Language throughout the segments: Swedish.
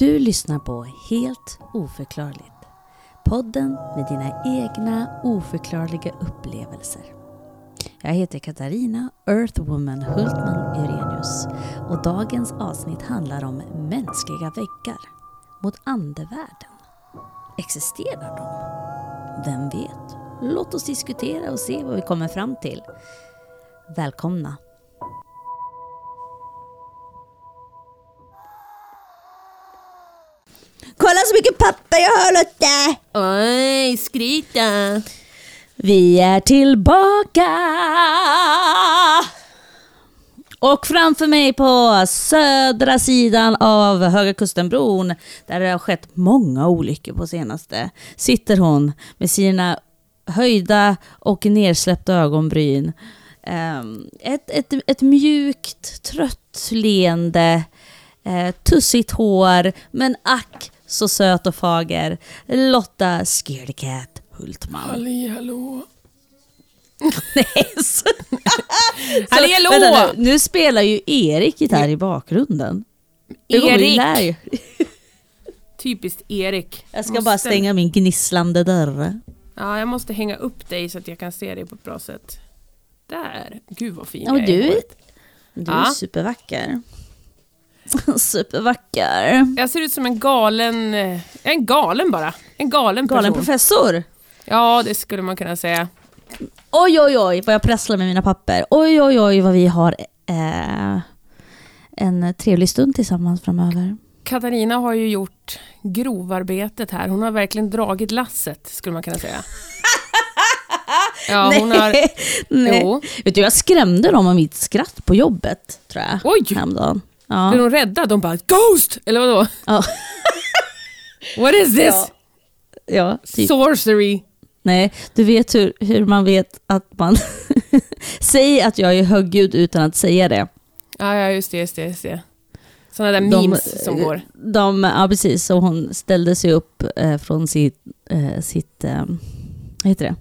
Du lyssnar på Helt oförklarligt. Podden med dina egna oförklarliga upplevelser. Jag heter Katarina Earthwoman Hultman Eurenius och dagens avsnitt handlar om mänskliga väggar mot andevärlden. Existerar de? Vem vet? Låt oss diskutera och se vad vi kommer fram till. Välkomna! Mycket papper jag har Lotta! Oj, skryta! Vi är tillbaka! Och framför mig på södra sidan av Höga Kustenbron, där det har skett många olyckor på senaste, sitter hon med sina höjda och nersläppta ögonbryn. Ehm, Ett, ett, ett mjukt, trött leende, eh, tussigt hår, men ack så söt och fager. Lotta Scaredy Cat Hultman. Halli hallå! Nej, så- Halli hallå! vänta nu, nu spelar ju Erik gitarr i bakgrunden. Erik! Typiskt Erik. Jag ska Måste- bara stänga min gnisslande dörr. Ja, jag måste hänga upp dig så att jag kan se dig på ett bra sätt. Där! Gud vad fin Ja, jag är du, du är Ja. supervacker. supervacker. Jag ser ut som en galen... eh, En galen bara. En galen person. Galen professor. Ja, det skulle man kunna säga. Oj, oj, oj vad jag prasslar med mina papper. Oj, oj, oj vad vi har eh, en trevlig stund tillsammans framöver. Katarina har ju gjort grovarbetet här. Hon har verkligen dragit lasset, skulle man kunna säga. Ja, hon har... Nej. Jo. Vet du, jag skrämde dem av mitt skratt på jobbet, tror jag. Oj! Häromdagen. Blev Ja. de rädda? De bara “Ghost!” eller vadå? Ja. What is this? Ja. ja, typ. Sorcery. Nej, du vet hur, hur man vet att man... Säg att jag är högljudd utan att säga det. Ja, ja, just det, just det, just det. Sådana där De- memes som går. De, ja, precis. Så hon ställde sig upp eh, från sitt, eh, sitt, eh, vad heter det?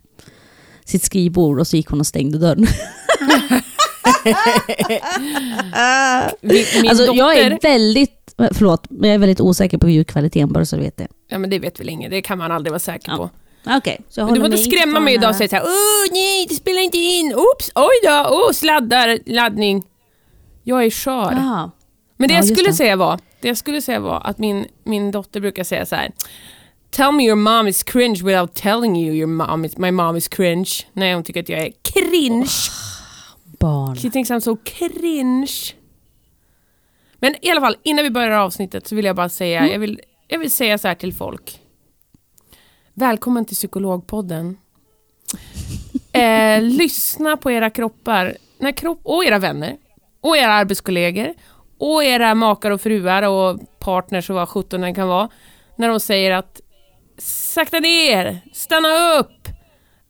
sitt skrivbord och så gick hon och stängde dörren. Min, min alltså, dotter, jag är väldigt, förlåt, men jag är väldigt osäker på ljudkvaliteten bara så du vet det. ja men det vet väl ingen, det kan man aldrig vara säker Ja, på. Men du får inte skrämma mig idag och säga såhär Åh nej, det spelar inte in, oops, oj då, åh sladdar, laddning. Jag är skör. Jaha. Men det Ja, jag skulle det. säga var, det jag skulle säga var att min, min dotter brukar säga så här. Tell me your mom is cringe without telling you your mom is, my mom is cringe. När hon tycker att jag är cringe. Barn. She thinks I'm so cringe. Men i alla fall, innan vi börjar avsnittet så vill jag bara säga, Mm. jag, vill, jag vill säga så här till folk. Välkommen till Psykologpodden. Eh, lyssna på era kroppar, när kropp, och era vänner, och era arbetskollegor, och era makar och fruar och partners och vad sjutton den kan vara. När de säger att sakta ner, stanna upp.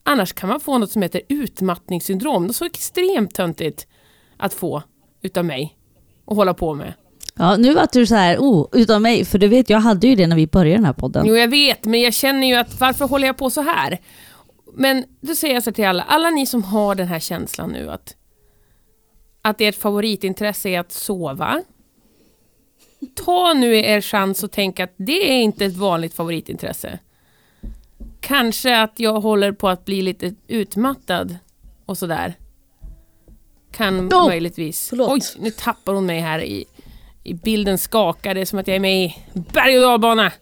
Annars kan man få något som heter utmattningssyndrom. Det är så extremt töntigt att få utav mig och hålla på med. Ja, nu var du så här, oh, utan mig, för du vet, jag hade ju det när vi började den här podden. Jo, jag vet, men jag känner ju att varför håller jag på så här? Men då säger jag så till alla, alla ni som har den här känslan nu att, att ert favoritintresse är att sova. Ta nu er chans och tänk att det är inte ett vanligt favoritintresse. Kanske att jag håller på att bli lite utmattad och sådär. Kan Oh, möjligtvis. förlåt. Oj, nu tappar hon mig här i, i bilden skakar. Det är som att jag är med i berg och dalbana.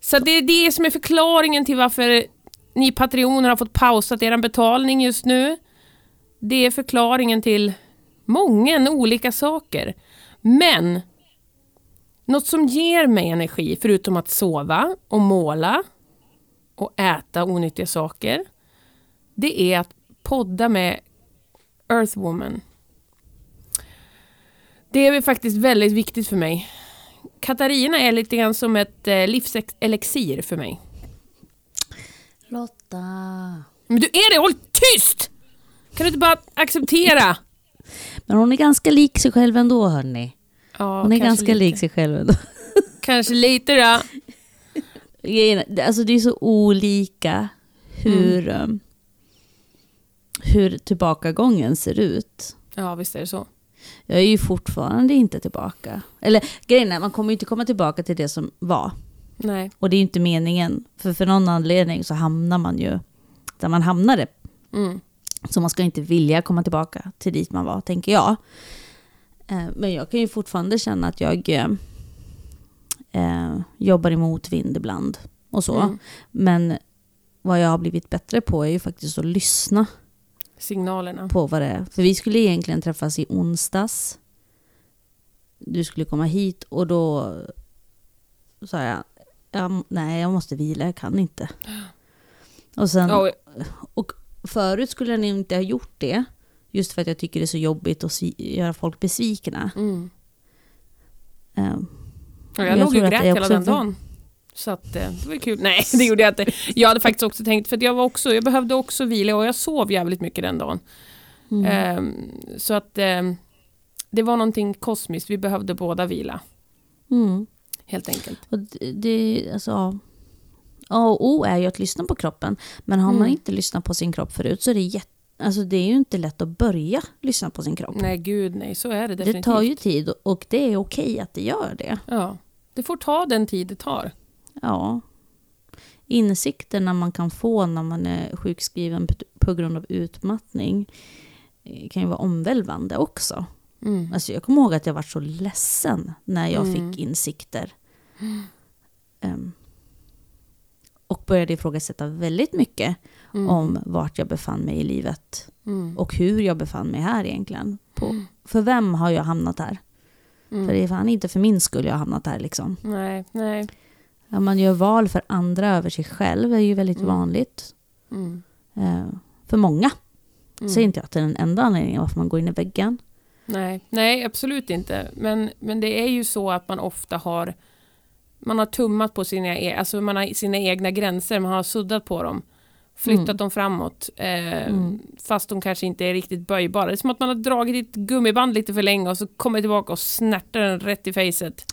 Så det är det som är förklaringen till varför ni patrioner har fått pausat er betalning just nu. Det är förklaringen till många olika saker. Men något som ger mig energi, förutom att sova och måla och äta onyttiga saker, det är att podda med Earthwoman. Det är faktiskt väldigt viktigt för mig. Katarina är lite grann som ett eh, livselixir för mig. Lotta. Men du är det, håll tyst! Kan du inte bara acceptera? Men hon är ganska lik sig själv ändå, hörni. Ja, Hon är ganska lite. lik sig själv ändå. Kanske lite då. Alltså det är så olika hur, um, hur tillbakagången ser ut. Ja, visst är det så. Jag är ju fortfarande inte tillbaka. Eller grejen är, man kommer ju inte komma tillbaka till det som var. Nej. Och det är ju inte meningen. För för någon anledning så hamnar man ju där man hamnade. Mm. Så man ska inte vilja komma tillbaka till dit man var, tänker jag. Eh, Men jag kan ju fortfarande känna att jag eh, jobbar i motvind ibland. Och så. Mm. Men vad jag har blivit bättre på är ju faktiskt att lyssna Signalerna. på vad det är. För vi skulle egentligen träffas i onsdags. Du skulle komma hit och då sa jag, jag nej jag måste vila, jag kan inte. Och sen, Ja, och förut skulle jag inte ha gjort det. Just för att jag tycker det är så jobbigt att göra folk besvikna. mm. Eh, Ja, Jag jag låg och grät det hela den dagen. Så att, eh, det var kul. Nej, det gjorde jag inte. Jag hade faktiskt också tänkt, för jag, var också, jag behövde också vila och jag sov jävligt mycket den dagen. mm. Ehm, så att ehm, det var någonting kosmiskt. Vi behövde båda vila, Mm. helt enkelt. Och det, det, alltså, ja. A och O är ju att lyssna på kroppen. Men har man Mm. inte lyssnat på sin kropp förut så är det, jätte, alltså, det är ju inte lätt att börja lyssna på sin kropp. Nej, gud nej. Så är det det definitivt. tar ju tid och det är okej att det gör det. Ja, det får ta den tid det tar. Ja. Insikterna man kan få när man är sjukskriven på grund av utmattning eh, kan ju vara omvälvande också. Mm. Alltså jag kommer ihåg att jag var så ledsen när jag Mm. fick insikter. Ehm, och började ifrågasätta väldigt mycket Mm. om vart jag befann mig i livet. Mm. Och hur jag befann mig här egentligen. På, för vem har jag hamnat här? Mm. För det är fan inte för min skull jag har hamnat här liksom. Nej, nej. Ja, man gör val för andra över sig själv är ju väldigt Mm. vanligt. Mm. Eh, för många. Mm. Säger inte jag att det är den enda anledningen varför man går in i väggen. Nej, nej, absolut inte. Men, men det är ju så att man ofta har man har tummat på sina, e- alltså man har sina egna gränser, man har suddat på dem. Flyttat Mm. dem framåt. Eh, Mm. Fast de kanske inte är riktigt böjbara. Det är som att man har dragit ett gummiband lite för länge och så kommer tillbaka och snärtar den rätt i facet.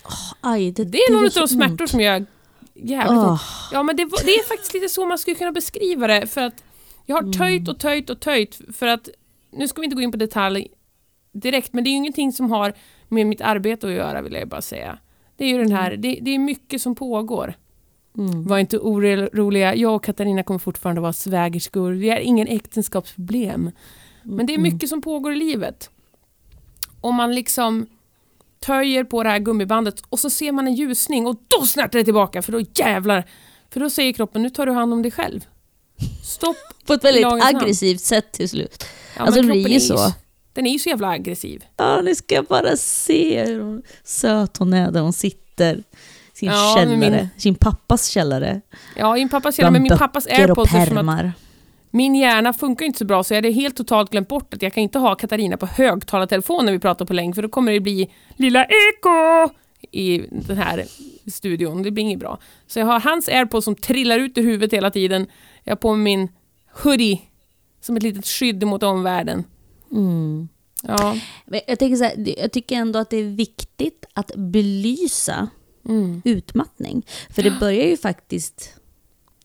Aj, det, Det är någon av de smärtor som gör jävligt. Åh, Ja, men det, det är faktiskt lite så man skulle kunna beskriva det. För att jag har töjt och töjt och töjt. För att, nu ska vi inte gå in på detalj direkt, men det är ju ingenting som har med mitt arbete att göra, vill jag bara säga. Det är ju den här, det, det är mycket som pågår. Mm. Var inte oroliga, jag och Katarina kommer fortfarande vara svägerskor. Vi är ingen äktenskapsproblem. Men det är mycket som pågår i livet. Om man liksom töjer på det här gummibandet och så ser man en ljusning och då snärtar det tillbaka för då jävlar. För då säger kroppen, nu tar du hand om dig själv. Stopp. På ett väldigt aggressivt sätt till slut. Ja, Alltså, det blir ju så. Den är ju så jävla aggressiv. Ja, ni ska bara se hur hon, söt hon är där hon sitter. Sin Ja, källare, min- sin pappas källare. Ja, min pappas källa, Bland men min pappas och airpods pärmar. min hjärna funkar inte så bra så jag hade helt totalt glömt bort att jag kan inte ha Katarina på högtalartelefon när vi pratar på länk för då kommer det bli lilla eko i den här studion. Det blir inget bra. Så jag har hans airpods som trillar ut ur huvudet hela tiden. Jag har på mig min hoodie som ett litet skydd mot omvärlden. Mm. Ja. Jag, tänker så här, jag tycker ändå att det är viktigt att belysa Mm. utmattning. För det börjar ju faktiskt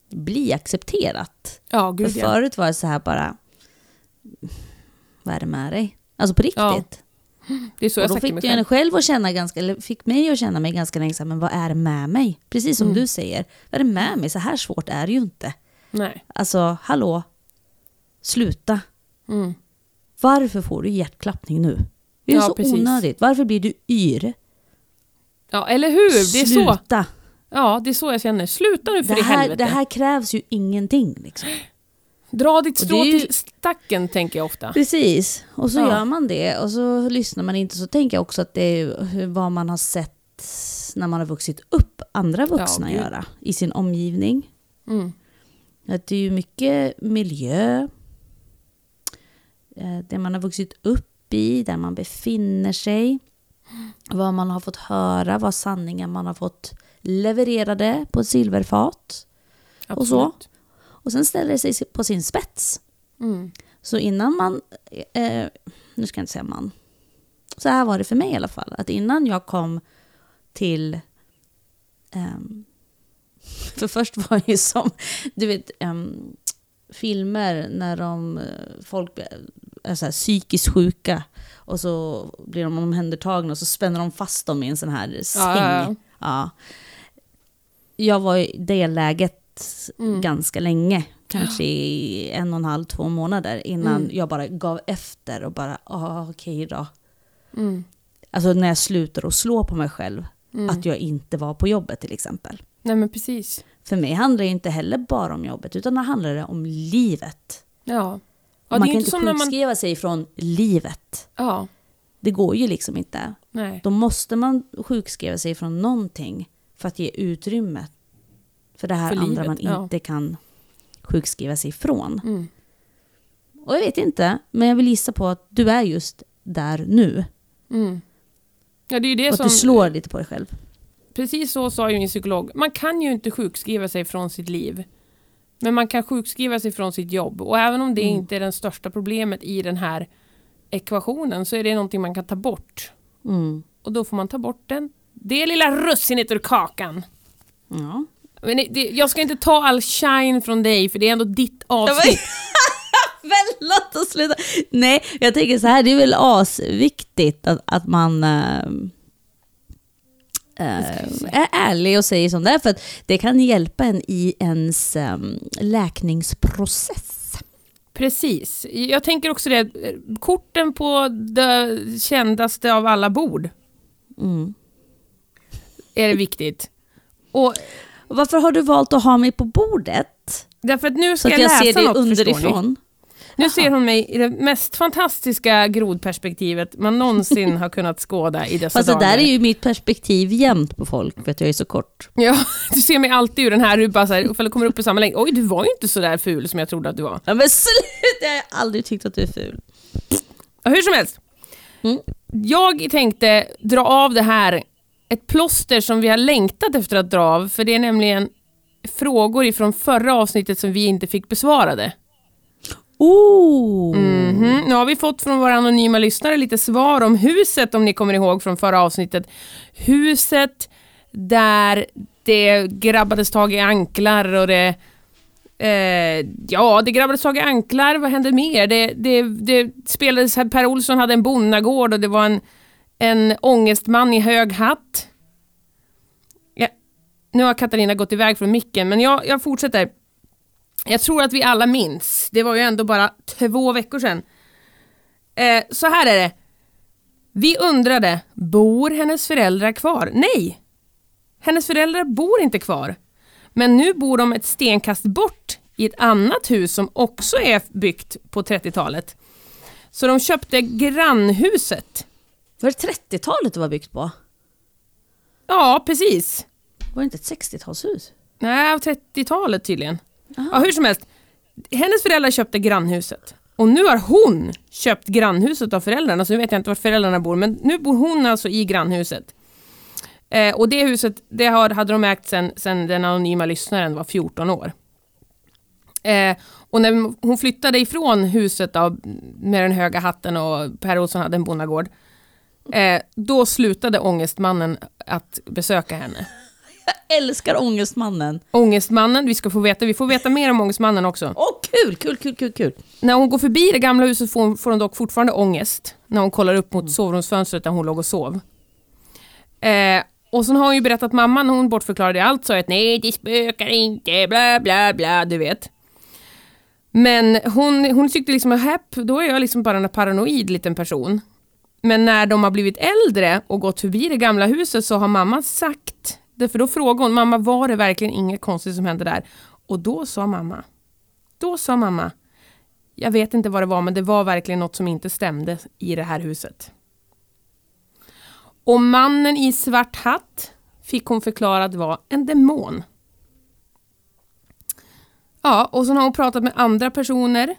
bli accepterat. Ja, För gud ja. förut var det så här bara, vad är det med dig? Alltså på riktigt. Ja, Det är så och jag då fick henne själv. själv att känna ganska, eller fick mig att känna mig ganska länge men vad är det med mig? Precis som Mm. du säger, vad är det med mig? Så här svårt är det ju inte. Nej. Alltså, hallå? Sluta. Mm. Varför får du hjärtklappning nu? Det är Ja, så precis. onödigt. Varför blir du yr? Ja, eller hur? Det är så. Sluta. Ja, det är så jag känner. Sluta nu för Det i här, helvete. det här krävs ju ingenting. Liksom. Dra ditt strå ju- till stacken, tänker jag ofta. Precis. Och så Ja. gör man det och så lyssnar man inte. Så tänker jag också att det är vad man har sett när man har vuxit upp andra vuxna gud. göra i sin omgivning. Mm. Att det är ju mycket miljö, eh, det man har vuxit upp i, där man befinner sig, vad man har fått höra, vad sanningar man har fått levererade på silverfat. Och så. Absolut. Och sen ställer det sig på sin spets. Mm. Så innan man, eh, nu ska jag inte säga man, så här var det för mig i alla fall. Att innan jag kom till, ehm, för först var det ju som, du vet, ehm, filmer när de, eh, folk är så här psykiskt sjuka och så blir de omhändertagna och så spänner de fast dem i en sån här säng. Ja, ja, Ja. Jag var i det läget Mm. ganska länge, kanske i en och en halv, två månader innan Mm. jag bara gav efter och bara, ah, okej då. Mm. Alltså när jag slutade att slå på mig själv, Mm. att jag inte var på jobbet till exempel. Nej men precis. För mig handlar det inte heller bara om jobbet, utan det handlar det om livet. Ja. Ja man kan inte när man... sjukskriva sig från livet. Ja. Det går ju liksom inte. Nej. Då måste man sjukskriva sig från någonting för att ge utrymme för det här För andra livet, man ja. inte kan sjukskriva sig ifrån. Mm. Och jag vet inte, men jag vill gissa på att du är just där nu. Mm. Ja, det är ju det Och att som... du slår lite på dig själv. Precis så sa ju min psykolog. Man kan ju inte sjukskriva sig från sitt liv. Men man kan sjukskriva sig från sitt jobb. Och även om det Mm. inte är det största problemet i den här ekvationen så är det någonting man kan ta bort. Mm. Och då får man ta bort den. Det lilla russinet ur kakan. Ja. Men det, det, jag ska inte ta all shine från dig för det är ändå ditt avsnitt. Förlåt att sluta. Nej, jag tänker så här, det är väl asviktigt att, att man äh, är ärlig och säger som det är, för att det kan hjälpa en i ens ähm, läkningsprocess. Precis. Jag tänker också det. Korten på det kändaste av alla bord Mm. är det viktigt. Och varför har du valt att ha mig på bordet? därför att nu Så ska att jag, jag läsa ser dig något underifrån? Nu ser hon mig i det mest fantastiska grodperspektivet man någonsin har kunnat skåda i dessa Fast det dagar. där är ju mitt perspektiv jämt på folk, för att jag är så kort. Ja, du ser mig alltid ur den här, du bara så här, ifall du kommer upp i samma längd. Oj, du var ju inte så där ful som jag trodde att du var. Ja, men sluta! Jag har aldrig tyckt att du är ful. Ja, hur som helst. Mm. Jag tänkte dra av det här, ett plåster som vi har längtat efter att dra av, för det är nämligen frågor ifrån förra avsnittet som vi inte fick besvarade. Oh! Mhm. Nu har vi fått från våra anonyma lyssnare lite svar om huset, om ni kommer ihåg från förra avsnittet. Huset där det grabbades tag i anklar och det... Eh, ja, det grabbades tag i anklar, vad hände mer? Det, det, det spelades, Per Olsson hade en bonnagård och det var en, en ångestman i hög hatt. Ja, nu har Katarina gått iväg från micken, men jag, jag fortsätter. Jag tror att vi alla minns, det var ju ändå bara två veckor sedan. Eh, så här är det. Vi undrade, bor hennes föräldrar kvar? Nej! Hennes föräldrar bor inte kvar. Men nu bor de ett stenkast bort i ett annat hus som också är byggt på 30-talet. Så de köpte grannhuset. Var det 30-talet det var byggt på? Ja, precis. Var det inte ett 60-talshus? Nej, av 30-talet tydligen. Ja, hur som helst. Hennes föräldrar köpte grannhuset. Och nu har hon köpt grannhuset av föräldrarna, så nu vet jag inte var föräldrarna bor, men nu bor hon alltså i grannhuset. Eh, och det huset, det har, hade de ägt sen, sen den anonyma lyssnaren var 14 år. Eh, och när hon flyttade ifrån huset då, med den höga hatten och Per Olsson hade en bondagård eh, då slutade ångestmannen att besöka henne. Jag älskar Ångestmannen. Ångestmannen, vi ska få veta, vi får veta mer om ångestmannen också. Åh, kul, kul, kul, kul, kul. När hon går förbi det gamla huset får hon, får hon dock fortfarande ångest när hon kollar upp mot sovrumsfönstret där hon låg och sov. Eh, och sen har hon ju berättat mamman när hon bortförklarade allt sa att nej det spökar inte, bla bla bla, du vet. Men hon, hon tyckte liksom, häpp, då är jag liksom bara en paranoid liten person. Men när de har blivit äldre och gått förbi det gamla huset så har mamma sagt, för då frågade hon, mamma var det verkligen inget konstigt som hände där? Och då sa mamma, då sa mamma, jag vet inte vad det var men det var verkligen något som inte stämde i det här huset. Och mannen i svart hatt fick hon förklarat var en demon. Ja, och så har hon pratat med andra personer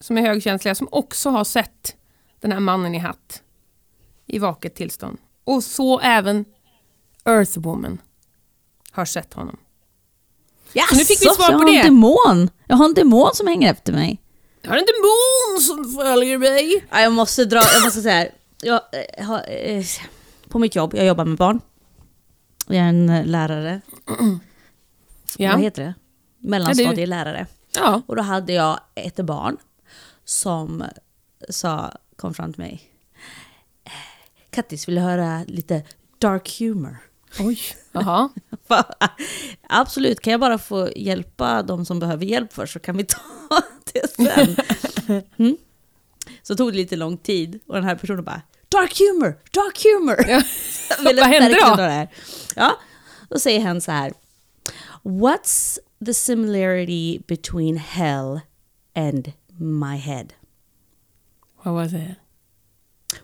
som är högkänsliga som också har sett den här mannen i hatt i vaket tillstånd. Och så även Earthwoman har sett honom. Jaså, nu fick vi svar jag på har det. en demon. Jag har en demon som hänger efter mig. Jag har en demon som följer mig. Ja, jag måste dra, jag måste säga här. Jag, eh, har, eh, på mitt jobb, jag jobbar med barn. Jag är en eh, lärare. Vad Ja. heter det? Mellanstadielärare. ja. Och då hade jag ett barn som sa, kom fram till mig. "Eh, Kattis, vill du höra lite dark humor? Oj. Jaha. Absolut, kan jag bara få hjälpa de som behöver hjälp först så kan vi ta det sen. Mm. Så tog det lite lång tid och den här personen bara Dark humor, dark humor! Ja. Vad hände då? det här. Ja, då säger han så här. What's the similarity between hell and my head? Vad var det?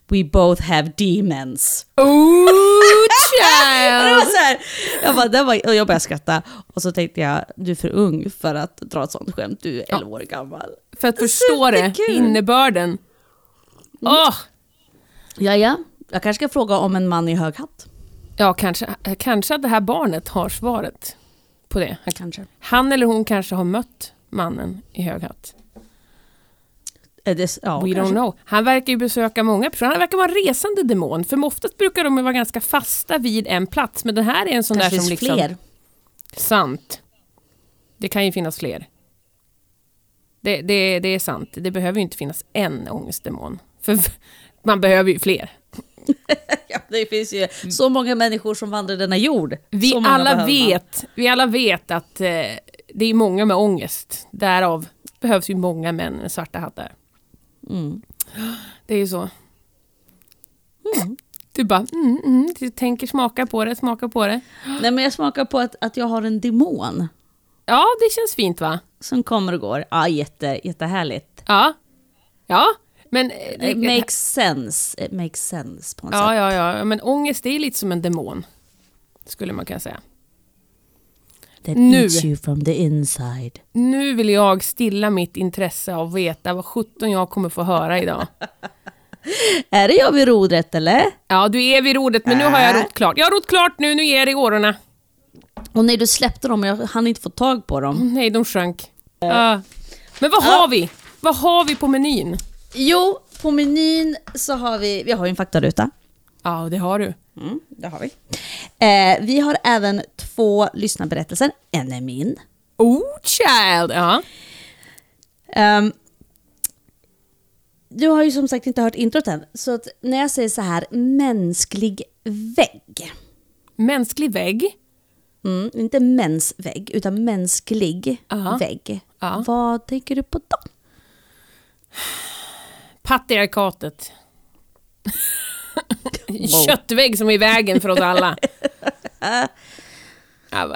We both have demons. Oh, Det child! så här, jag, bara, det var, och jag började skratta och så tänkte jag, du är för ung för att dra ett sånt skämt, du är 11 år gammal. För att förstå det, Superkul. innebörden. Åh! Ja, ja. Jag kanske ska fråga om en man i hög hatt. Ja, kanske, kanske att det här barnet har svaret på det. Kanske. Han eller hon kanske har mött mannen i hög hatt. Är det, ja, We kanske. don't know. Han verkar ju besöka många personer. Han verkar vara en resande demon. För oftast brukar de vara ganska fasta vid en plats. Men den här är en sån Kanske där som liksom... fler. Sant. Det kan ju finnas fler. Det, det, det är sant. Det behöver ju inte finnas en ångestdemon. För man behöver ju fler. Ja, det finns ju så många människor som vandrar denna jord. Vi alla, vet, vi alla vet att eh, det är många med ångest. Därav behövs ju många män med svarta hattar. Mm. Det är ju så. Du bara, mm, mm, du tänker smaka på det, smaka på det. Nej, men jag smakar på att, att jag har en demon Ja, det känns fint va? som kommer och går. Ja, jätte, jättehärligt. Ja. Ja, men... eh, It makes sense. It makes sense på något ja, sätt. ja, ja, men ångest är lite som en demon. Skulle man kunna säga. That Nu. eats you from the inside. Nu vill jag stilla mitt intresse av att veta vad 17 jag kommer få höra idag. Är det jag vid rodret eller? Ja, du är vid rodret, men nu har jag rott klart. Jag har rott klart nu, nu ger det i årorna. Och när du släppte dem, jag hann inte få tag på dem. Nej, de sjönk. Ja. Men vad har vi? Vad har vi på menyn? Jo, på menyn så har vi, vi har ju en faktaruta. Ja, det har du. Mm, det har vi. Eh, vi har även två lyssnarberättelser. En är min. Oh, child! Ja. Ehm, du har ju som sagt inte hört introt än, så när jag säger så här, mänsklig vägg. Mänsklig vägg. Mm, inte mensvägg, utan mänsklig Ja. vägg. Ja. Vad tänker du på då? Patriarkatet. Köttvägg som är i vägen för oss alla.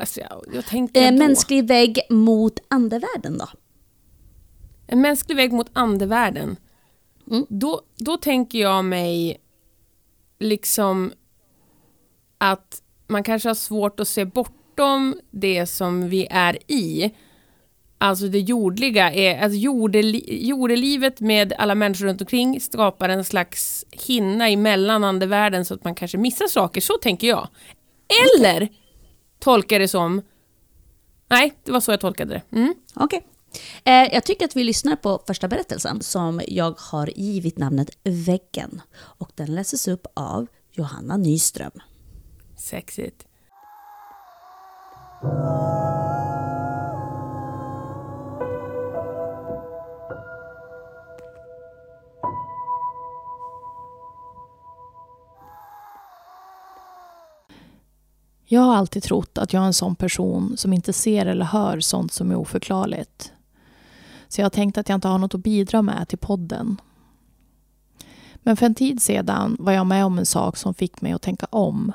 ska jag, jag tänkte Eh, mänsklig vägg mot andevärlden då? En mänsklig väg mot andevärlden. Mm. Då, då tänker jag mig liksom att man kanske har svårt att se bortom det som vi är i. Alltså det jordliga, är, alltså jordeli, jordelivet med alla människor runt omkring skapar en slags hinna emellan andevärlden så att man kanske missar saker, så tänker jag. Eller tolkar det som, nej det var så jag tolkade det. Mm. Okej. Eh, jag tycker att vi lyssnar på första berättelsen som jag har givit namnet Väggen. Och den läses upp av Johanna Nyström. Sexigt. Jag har alltid trott att jag är en sån person som inte ser eller hör sånt som är oförklarligt. Så jag har tänkt att jag inte har något att bidra med till podden. Men för en tid sedan var jag med om en sak som fick mig att tänka om.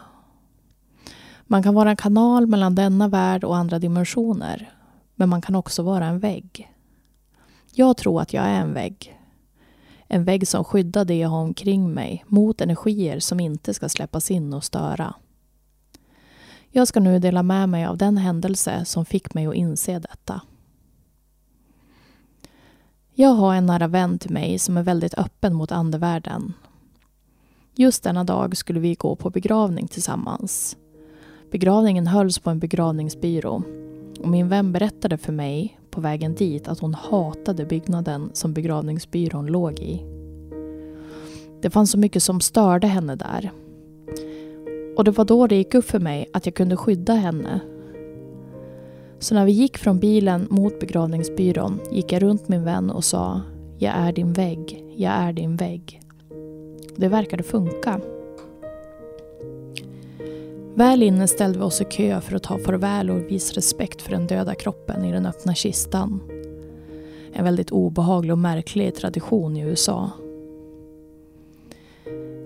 Man kan vara en kanal mellan denna värld och andra dimensioner. Men man kan också vara en vägg. Jag tror att jag är en vägg. En vägg som skyddar det jag har omkring mig mot energier som inte ska släppas in och störa. Jag ska nu dela med mig av den händelse som fick mig att inse detta. Jag har en nära vän till mig som är väldigt öppen mot andevärlden. Just denna dag skulle vi gå på begravning tillsammans. Begravningen hölls på en begravningsbyrå och min vän berättade för mig på vägen dit att hon hatade byggnaden som begravningsbyrån låg i. Det fanns så mycket som störde henne där och det var då det gick upp för mig att jag kunde skydda henne. Så när vi gick från bilen mot begravningsbyrån gick jag runt min vän och sa Jag är din vägg, jag är din vägg. Det verkade funka. Väl inne ställde vi oss i kö för att ta farväl och visa respekt för den döda kroppen i den öppna kistan. En väldigt obehaglig och märklig tradition i USA.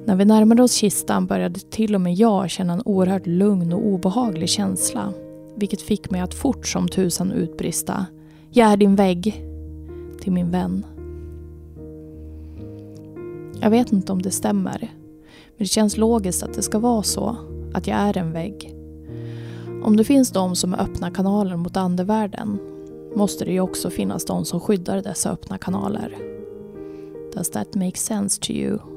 När vi närmade oss kistan började till och med jag känna en oerhört lugn och obehaglig känsla. Vilket fick mig att fort som tusan utbrista. Jag är din vägg. Till min vän. Jag vet inte om det stämmer. Men det känns logiskt att det ska vara så. Att jag är en vägg. Om det finns de som är öppna kanaler mot andevärlden måste det ju också finnas de som skyddar dessa öppna kanaler. Does that make sense to you?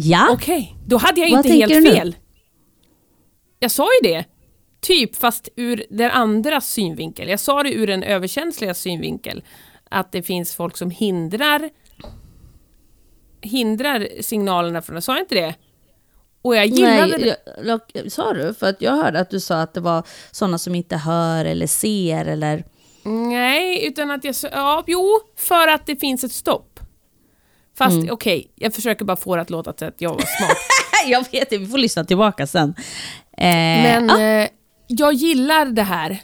Ja, Okej, då hade jag Vad inte helt du nu? fel. Jag sa ju det. Typ, fast ur den andra synvinkel. Jag sa det ur den överkänsliga synvinkel. Att det finns folk som hindrar hindrar signalerna från... Sa jag inte det? Och jag gillade det. Nej, jag, jag, sa du? För att jag hörde att du sa att det var sådana som inte hör eller ser eller... Nej, utan att jag sa... Ja, jo, för att det finns ett stopp. Fast Mm. okej, jag försöker bara få det att låta till att jag var smart. jag vet det, vi får lyssna tillbaka sen. Eh, Men ja, eh, jag gillar det här.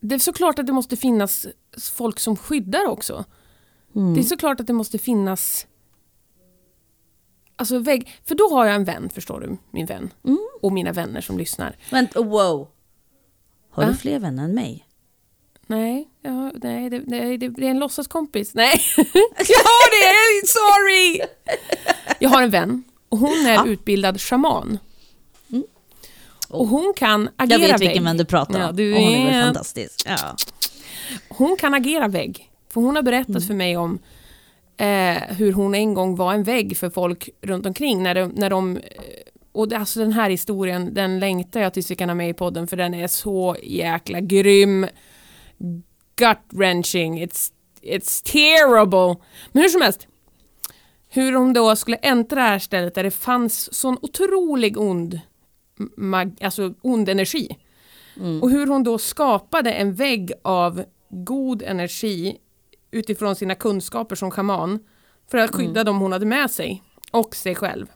Det är såklart att det måste finnas folk som skyddar också. Mm. Det är såklart att det måste finnas... Alltså vägg... För då har jag en vän, förstår du, min vän. Mm. Och mina vänner som lyssnar. Vänta, wow. Har Va? du fler vänner än mig? Nej, ja, nej det, det, det, det är en låtsaskompis. Nej, ja det är sorry! Jag har en vän och hon är Ja. utbildad shaman. Och hon kan agera Jag vet vägg. vilken vän du pratar om. Ja, du och hon är vet. fantastisk. Ja. Hon kan agera vägg. För hon har berättat för mig om eh, hur hon en gång var en vägg för folk runt omkring när de, när de eh, och det, alltså den här historien, den längtar jag tills vi kan ha med i podden för den är så jäkla grym. Gut wrenching, it's, it's terrible. Men hur som helst. Hur hon då skulle äntra det här stället där det fanns sån otrolig ond, mag, alltså ond energi. Och hur hon då skapade en vägg av god energi utifrån sina kunskaper som schaman för att skydda dem hon hade med sig och sig själv.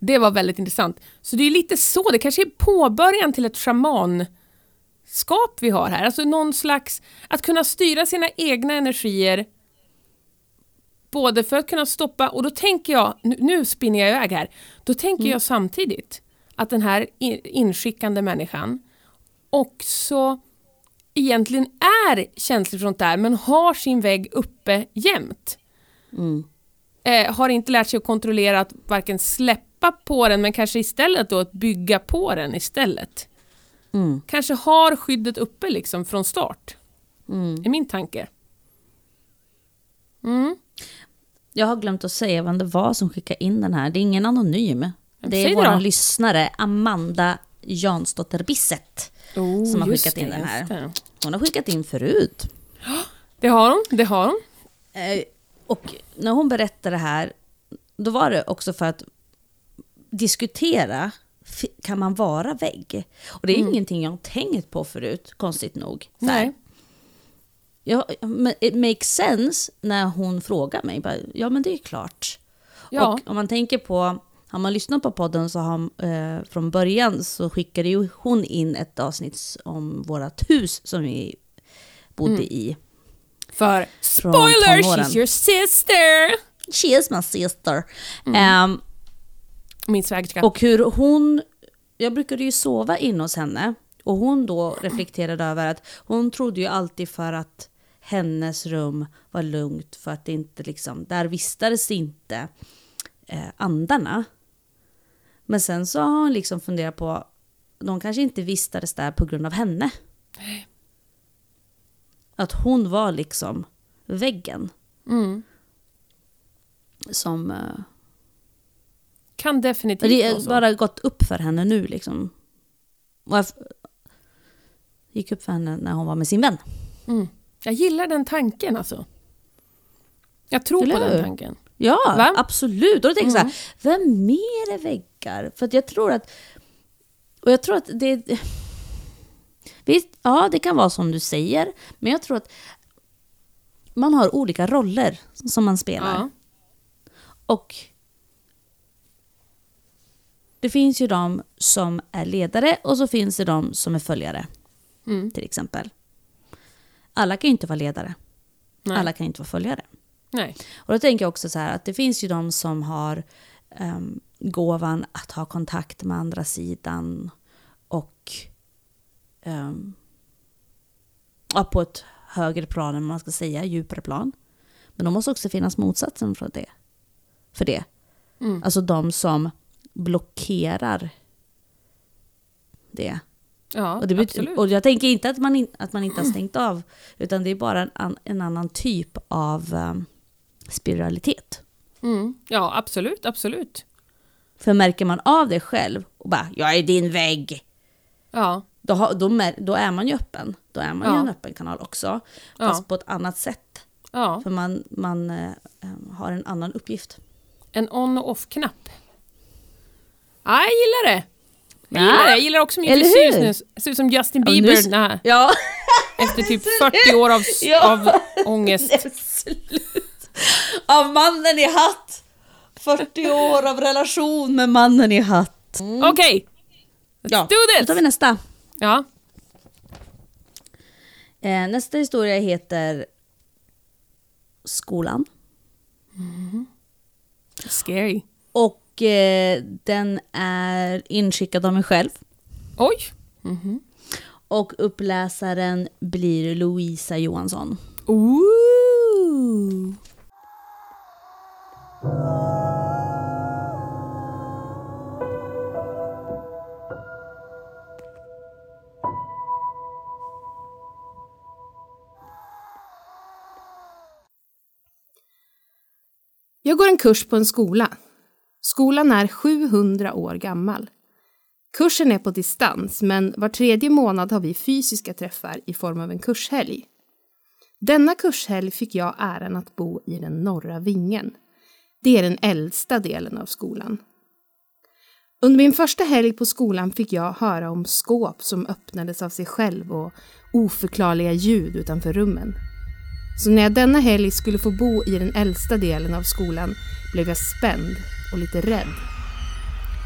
Det var väldigt intressant. Så det är lite så, det kanske är påbörjan till ett shamanskap vi har här. Alltså någon slags, att kunna styra sina egna energier både för att kunna stoppa, och då tänker jag, nu, nu spinner jag iväg här, då tänker jag samtidigt att den här in- inskickande människan också egentligen är känslig för sånt där men har sin vägg uppe jämt. Mm. Eh, har inte lärt sig att kontrollera att varken släppa på den men kanske istället då att bygga på den istället. Mm. Kanske har skyddet uppe liksom från start. Mm. är min tanke. Mm. Jag har glömt att säga vem det var som skickade in den här. Det är ingen anonym. Det är vår lyssnare Amanda Jansdotter Bisset. Oh, Som har skickat in det, den här. Hon har skickat in förut. Det har hon, det har hon. Eh, och när hon berättade det här, då var det också för att diskutera, kan man vara vägg? Och det är ingenting jag har tänkt på förut, konstigt nog. Nej. Ja, men it makes sense när hon frågar mig. Bara, Ja, men det är klart. Ja. Och om man tänker på, har man lyssnat på podden så har, eh, från början så skickade ju hon in ett avsnitt om vårt hus som vi bodde Mm. i. För spoiler, she's your sister! She is my sister. Ehm, Min svägerska. och hur hon, jag brukade ju sova inne hos henne. Och hon då reflekterade över att hon trodde ju alltid för att hennes rum var lugnt för att det inte liksom, där vistades inte eh, andarna. Men sen så har hon liksom funderat på, de kanske inte vistades där på grund av henne. Att hon var liksom väggen Mm. som... Eh, kan definitivt Det har bara gått upp för henne nu liksom. Och gick upp för henne när hon var med sin vän. Mm. Jag gillar den tanken alltså. Jag tror Eller på den tanken. Ja, Va? absolut. Och då tänker jag Mm. så här, vem mer är väggar? För att jag tror att... Och jag tror att det... Visst, ja det kan vara som du säger. Men jag tror att man har olika roller som man spelar. Ja. Och det finns ju de som är ledare och så finns det de som är följare. Mm. Till exempel. Alla kan ju inte vara ledare. Nej. Alla kan inte vara följare. Nej. Och då tänker jag också så här att det finns ju de som har um, gåvan att ha kontakt med andra sidan och um, ja, på ett högre plan än man ska säga, djupare plan. Men det måste också finnas motsatsen för det. För det. Mm. Alltså de som blockerar det. Ja, Och, det absolut. och jag tänker inte att man, in, att man inte har stängt av, utan det är bara en, en annan typ av um, spiralitet. Mm. Ja, absolut, absolut. För märker man av det själv och bara “jag är din vägg”, Ja, då, har, då, då är man ju öppen. Då är man ju Ja. en öppen kanal också, Ja. fast på ett annat sätt. ja. För man, man eh, har en annan uppgift. En on och off-knapp. Ja, jag gillar det. Jag Ja. gillar det. Jag gillar också min frisyr nu. Ser ut som Justin Ja, nu Bieber s- när, Ja, efter typ 40 år av, Ja. av ångest. Av mannen i hatt. 40 år av relation med mannen i hatt. Okej, Ja, do då this! tar vi nästa. ja. Eh, nästa historia heter Skolan. Scary. Och eh, den är inskickad av mig själv. Oj! Och uppläsaren blir Louisa Johansson. Ooh. Jag går en kurs på en skola. Skolan är 700 år gammal. Kursen är på distans, men var tredje månad har vi fysiska träffar i form av en kurshelg. Denna kurshelg fick jag äran att bo i den norra vingen. Det är den äldsta delen av skolan. Under min första helg på skolan fick jag höra om skåp som öppnades av sig själv och oförklarliga ljud utanför rummen. Så när jag denna helg skulle få bo i den äldsta delen av skolan blev jag spänd och lite rädd.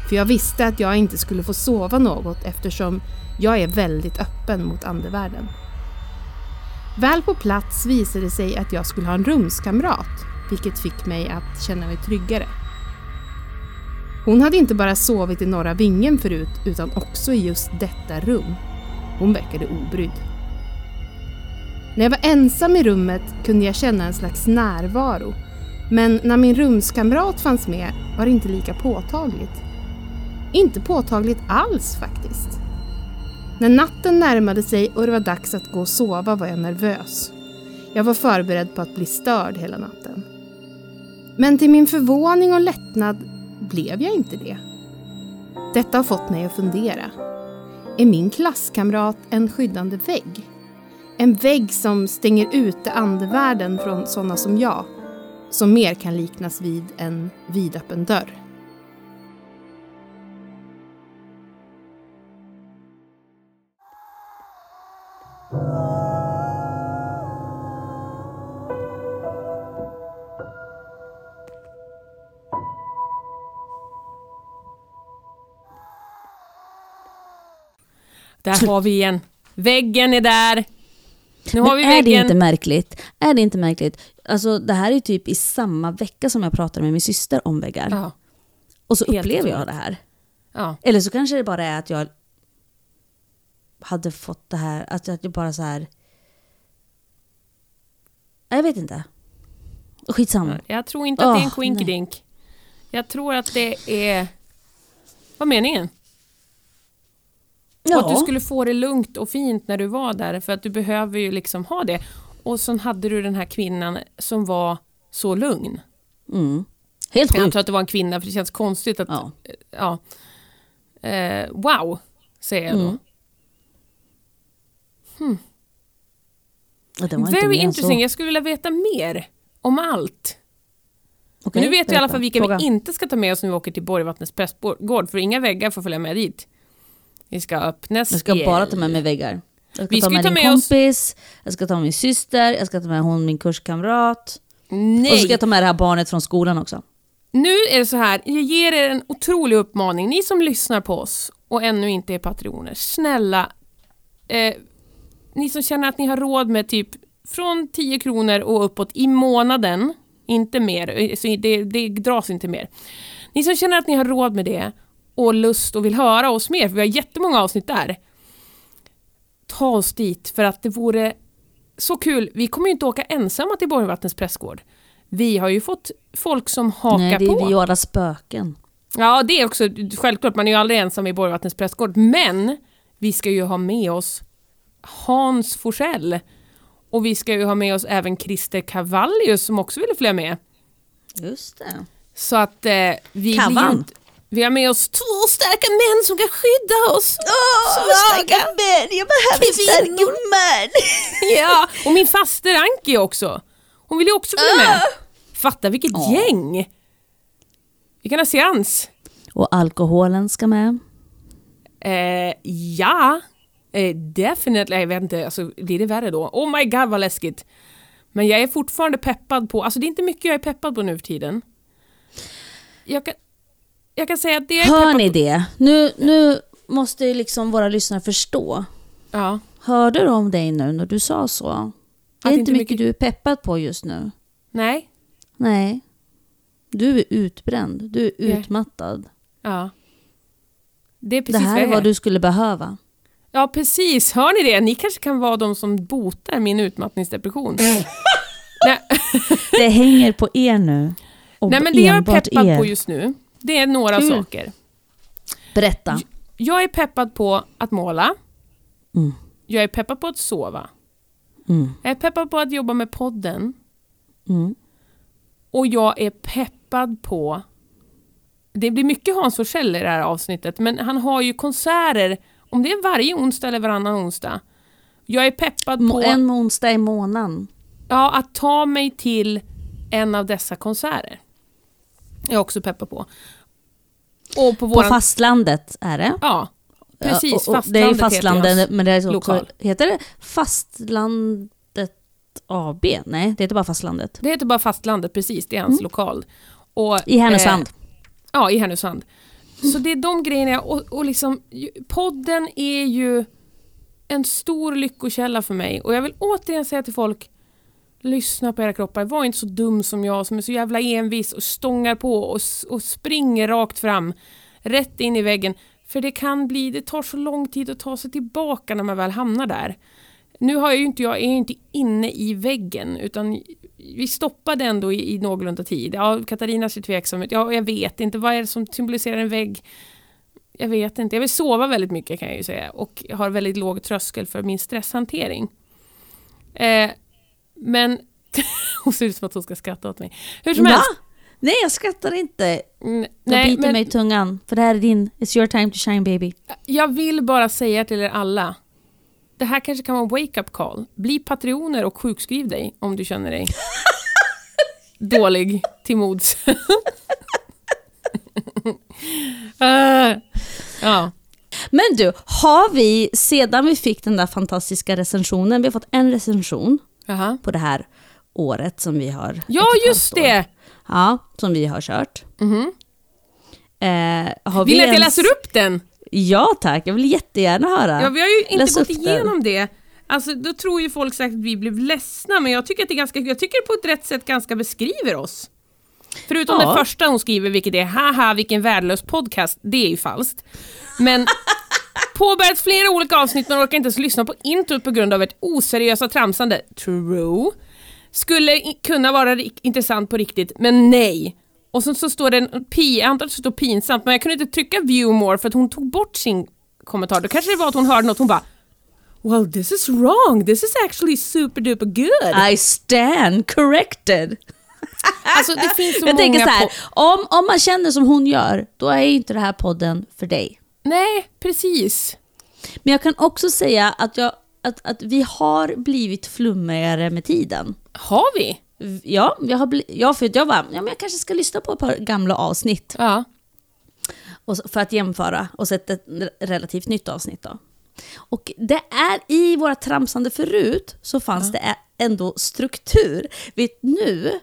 För jag visste att jag inte skulle få sova något eftersom jag är väldigt öppen mot andevärlden. Väl på plats visade det sig att jag skulle ha en rumskamrat, vilket fick mig att känna mig tryggare. Hon hade inte bara sovit i norra vingen förut utan också i just detta rum. Hon verkade obrydd. När jag var ensam i rummet kunde jag känna en slags närvaro. Men när min rumskamrat fanns med var det inte lika påtagligt. Inte påtagligt alls faktiskt. När natten närmade sig och det var dags att gå och sova var jag nervös. Jag var förberedd på att bli störd hela natten. Men till min förvåning och lättnad blev jag inte det. Detta har fått mig att fundera. Är min klasskamrat en skyddande vägg? En vägg som stänger ute andevärlden från sådana som jag, som mer kan liknas vid en vidöppen dörr. Där har vi igen. Väggen är där. Nu har vi är det väggen. inte märkligt? Är det inte märkligt? Alltså det här är typ i samma vecka som jag pratade med min syster om väggar. Ja. Och så Helt upplever jag det här. Ja. Eller så kanske det bara är att jag hade fått det här, att jag bara så här... Jag vet inte. Skitsamma. Jag tror inte att det är en Åh, quinkydink. Jag tror att det är... Vad är meningen? Och att du skulle få det lugnt och fint när du var där, för att du behöver ju liksom ha det. Och så hade du den här kvinnan som var så lugn. Mm. Helt Jag sjukt. antar att det var en kvinna för det känns konstigt att... Ja. Ja. Eh, wow, säger jag då. Mm. Ja, det var inte Very interesting. så. Jag skulle vilja veta mer om allt. Okej, Men nu vet vi i alla fall vilka Fråga. vi inte ska ta med oss när vi åker till Borgvattnets prästgård, för inga väggar får följa med dit. Vi ska öppna Jag ska spjäll. bara ta med mig väggar. Jag ska Vi ta ska ju med ta din med oss- kompis, jag ska ta med min syster, jag ska ta med hon min kurskamrat. Och så Nej! ska jag ta med det här barnet från skolan också. Nu är det så här, jag ger er en otrolig uppmaning. Ni som lyssnar på oss och ännu inte är patroner, snälla. Eh, ni som känner att ni har råd med typ från 10 kronor och uppåt i månaden, inte mer, eh, så det, det dras inte mer. Ni som känner att ni har råd med det och lust och vill höra oss mer, för vi har jättemånga avsnitt där. Ta oss dit, för att det vore så kul. Vi kommer ju inte åka ensamma till Borgvattnets prästgård. Vi har ju fått folk som hakar Nej, det på. är Viola spöken. Ja, det är också självklart. Man är ju aldrig ensam i Borgvattnets prästgård. Men vi ska ju ha med oss Hans Forsell. Och vi ska ju ha med oss även Christer Cavallius som också ville följa med. Just det. Så att eh, vi blir ju Kavan. inte... Vi har med oss två starka män som kan skydda oss. Svaga män, jag behöver kvinnor. man. Ja, och min faster Anki också. Hon vill ju också följa med. Fatta vilket Ja. gäng! Vi kan ha seans. Och alkoholen ska med. Eh, ja, eh, definitely. Jag vet inte, alltså, blir det värre då? Oh my god vad läskigt. Men jag är fortfarande peppad på, alltså det är inte mycket jag är peppad på nu för tiden. Jag kan, jag kan säga att det Hör peppad ni det? Nu, nu måste ju liksom våra lyssnare förstå. Ja, Hörde de om dig nu när du sa så? Det är inte inte mycket mycket- du är peppad på just nu. nej, Nej. Du är utbränd. Du är utmattad. ja. Det är Det precis här vad är vad du skulle behöva. Ja, precis. Hör ni det? Ni kanske kan vara de som botar min utmattningsdepression. Det hänger på er nu. Och nej, men det jag är peppad er. på just nu, det är några Kul. saker. Berätta. Jag är peppad på att måla. Mm. Jag är peppad på att sova. Mm. Jag är peppad på att jobba med podden. Mm. Och jag är peppad på... Det blir mycket Hans Forsell i det här avsnittet, men han har ju konserter, om det är varje onsdag eller varannan onsdag. Jag är peppad på En onsdag i månaden. ja, att ta mig till en av dessa konserter. Jag är också peppad på. Och på På våran... fastlandet är det. ja, precis. Ja, och- och fastlandet det är heter fastlandet, hans men det är också, lokal. heter det Fastlandet AB? Nej, det heter bara Fastlandet. Det heter bara Fastlandet, precis. Det är hans Mm. lokal. Och, I Härnösand. Eh, ja, i Härnösand. Så det är de grejerna, och, och liksom, podden är ju en stor lyckokälla för mig. Och jag vill återigen säga till folk, lyssna på era kroppar. Var inte så dum som jag som är så jävla envis och stångar på och, och springer rakt fram, rätt in i väggen. För det kan bli, det tar så lång tid att ta sig tillbaka när man väl hamnar där. Nu har jag ju inte, jag är ju inte inne i väggen utan vi stoppade ändå i, i någorlunda tid. Ja, Katarina ser tveksam ut. Ja, jag vet inte. Vad är det som symboliserar en vägg? Jag vet inte. Jag vill sova väldigt mycket kan jag ju säga och har väldigt låg tröskel för min stresshantering. Eh, men hon ser ut som att hon ska skratta åt mig. Hur som Va? helst. Nej, jag skrattar inte. Mm, Nej, biter men mig i tungan. För det här är din, it's your time to shine baby. jag vill bara säga till er alla. Det här kanske kan vara en wake-up call. Bli patrioner och sjukskriv dig om du känner dig dålig till mods. Eh, ja. Men du, har vi sedan vi fick den där fantastiska recensionen, vi har fått en recension Jaha. på det här året som vi har... Ja, just halvt år. det! Ja, som vi har kört. Mhm. Eh, har Vill vi ni att jag ens- läser upp den? Ja tack, jag vill jättegärna höra. Ja, vi har ju inte Läs gått upp den. igenom det. Alltså, då tror ju folk säkert att vi blev ledsna, men jag tycker att det ganska, jag tycker det på ett rätt sätt ganska beskriver oss. Förutom Ja. det första hon skriver, vilket är haha vilken värdelös podcast, det är ju falskt. Men påbörjat flera olika avsnitt men orkar inte ens lyssna på introt på grund av ett oseriösa tramsande. True. Skulle kunna vara intressant på riktigt, men nej. Och så, så står det en pi, jag antar att det står pinsamt, men jag kunde inte trycka view more för att hon tog bort sin kommentar. Då kanske det var att hon hörde något, hon bara Well this is wrong, this is actually super duper good. I stand corrected. Alltså det finns så Jag många... tänker så här, om, om man känner som hon gör, då är inte det här podden för dig. Nej, precis. Men jag kan också säga att, jag, att, att vi har blivit flummigare med tiden. Har vi? Ja, jag har bli, ja, för jag var, ja, men jag kanske ska lyssna på ett par gamla avsnitt Ja. och, för att jämföra och sätta ett relativt nytt avsnitt. Då. Och det är i våra tramsande förut så fanns det ä- ändå struktur. Vet nu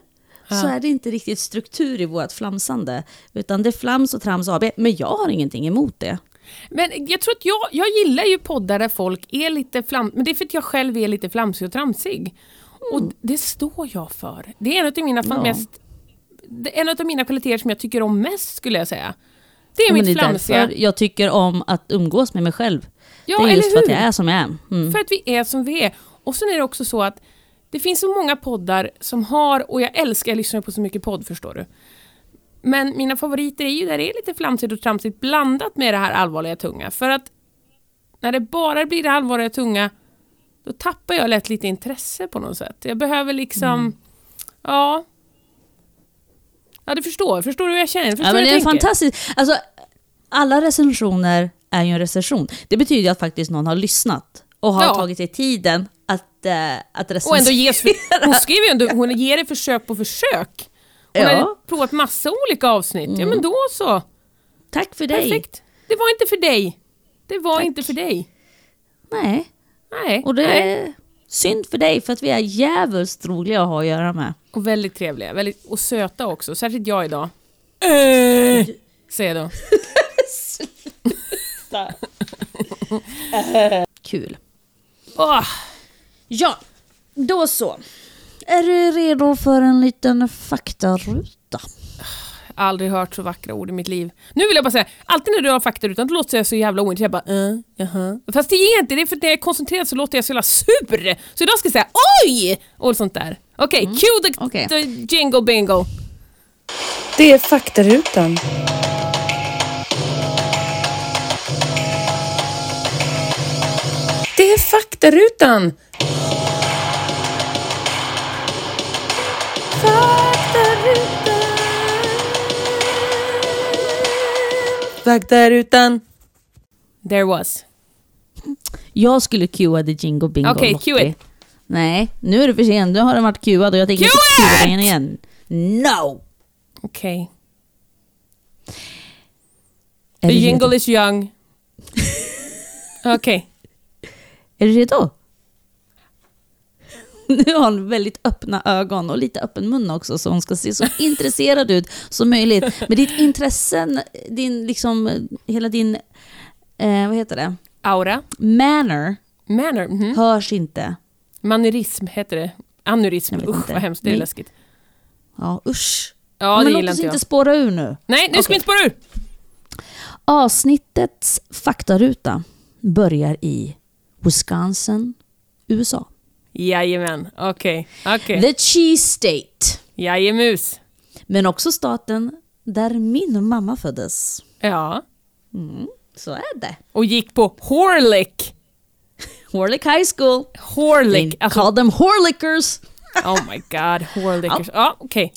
så är det inte riktigt struktur i vårt flamsande, utan det är flams och trams AB. Men jag har ingenting emot det. Men jag tror att jag, jag gillar ju poddar där folk är lite flam... Men det är för att jag själv är lite flamsig och tramsig. Och det står jag för. Det är en av mina Mm. Ja. mest... Det är en av mina kvaliteter som jag tycker om mest skulle jag säga. Det är Men mitt det är flamsiga. därför jag tycker om att umgås med mig själv. Ja, det är just för att jag är som jag är. Mm. För att vi är som vi är. Och sen är det också så att det finns så många poddar som har, och jag älskar, jag lyssnar på så mycket podd förstår du. Men mina favoriter är ju där det är lite flamsigt och tramsigt blandat med det här allvarliga tunga. För att när det bara blir det allvarliga tunga, då tappar jag lätt lite intresse på något sätt. Jag behöver liksom, Mm. ja. Ja, du förstår. Förstår du hur jag känner? Förstår Ja, men det är tänker? fantastiskt. Alltså, alla recensioner är ju en recension. Det betyder ju att faktiskt någon har lyssnat och har Ja. tagit sig tiden att, äh, att recensera. Och ändå ges, hon skriver ju ändå, hon ger det försök på försök. Hon Ja. Mm. har provat massa olika avsnitt. Ja men då så. Tack för dig. Perfekt. Det var inte för dig. Det var Tack. inte för dig. Nej, Nej. och det är synd för dig för att vi är jävligt roliga att ha att göra med. Och väldigt trevliga. Väldigt, och söta också. Särskilt jag idag. Äh, säger jag då. Kul. Åh, Ja, då så. Är du redo för en liten faktaruta? aldrig hört så vackra ord i mitt liv. Nu vill jag bara säga, alltid när du har faktarutan då låter jag så jävla ointresserad. Jag bara, uh, jaha. Fast det är inte det, är för att när jag är koncentrerad så låter jag så jävla sur. Så idag ska jag säga oj! Och sånt där. Okej, cue the, Okej. the jingle bingo. Det är faktarutan. Det är faktarutan. Faktarutan. There was. Jag skulle cuea the jingle bingo Okej, Lottie. cue it. Nej, nu är det för sent. Nu har den varit cuad och jag tänker Cue inte cua it! den igen. No! Okej. Är The jingle redo? is young. Okej. Är du redo? Nu har hon väldigt öppna ögon och lite öppen mun också så hon ska se så intresserad ut som möjligt. Men ditt intressen, din liksom, hela din, eh, vad heter det, Aura. manner Manner. mhm. hörs inte. Manurism heter det. Vet Usch inte. vad hemskt. Det är Nej. läskigt. Ja, usch. Ja, Men det låt oss inte jag. spåra ur nu. Nej, nu ska vi inte spåra ur! Avsnittets faktaruta börjar i Wisconsin, USA. Jajamän, okej. okej. The Cheese State. Jajemus. Men också staten där min mamma föddes. Ja. Så är det. Och gick på Horlick. Horlick High School. Horlick. Alltså, call them Horlickers. oh my god, Horlickers. Ja, okej.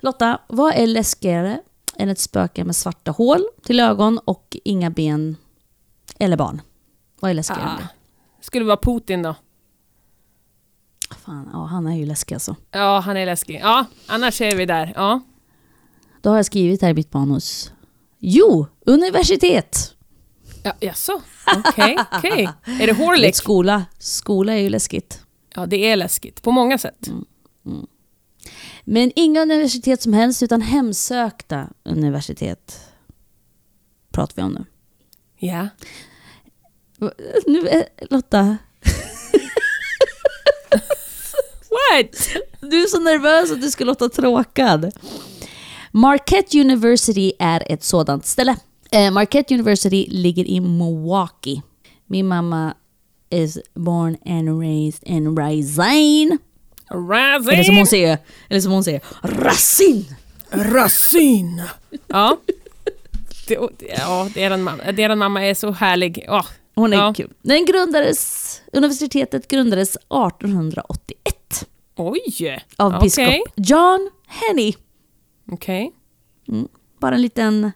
Lotta, vad är läskigare än ett spöke med svarta hål till ögon och inga ben eller barn? Vad är läskigare Ah. Skulle vara Putin då? Fan, ja, han är ju läskig alltså. Ja, han är läskig. Ja, annars är vi där. Ja. Då har jag skrivit här i mitt manus. Jo, universitet. Ja, jaså? Okej, okej. Är det Horlick? Skola. Skola är ju läskigt. Ja, det är läskigt. På många sätt. Men inga universitet som helst, utan hemsökta universitet pratar vi om nu. Ja. Nu är Lotta, What? du är så nervös att du ska låta tråkad. Marquette University är ett sådant ställe. Eh, Marquette University ligger i Milwaukee. Min mamma is born and raised in Raisin. Razin! Eller som hon säger, eller som hon säger, Racine! Rasin! Ja. Det, ja, deras mamma, deras mamma är så härlig. Ja. Hon är Ja. kul. Den grundades, universitetet grundades 1881. Oj! av Okej. biskop John Henney. Okej. Bara en liten,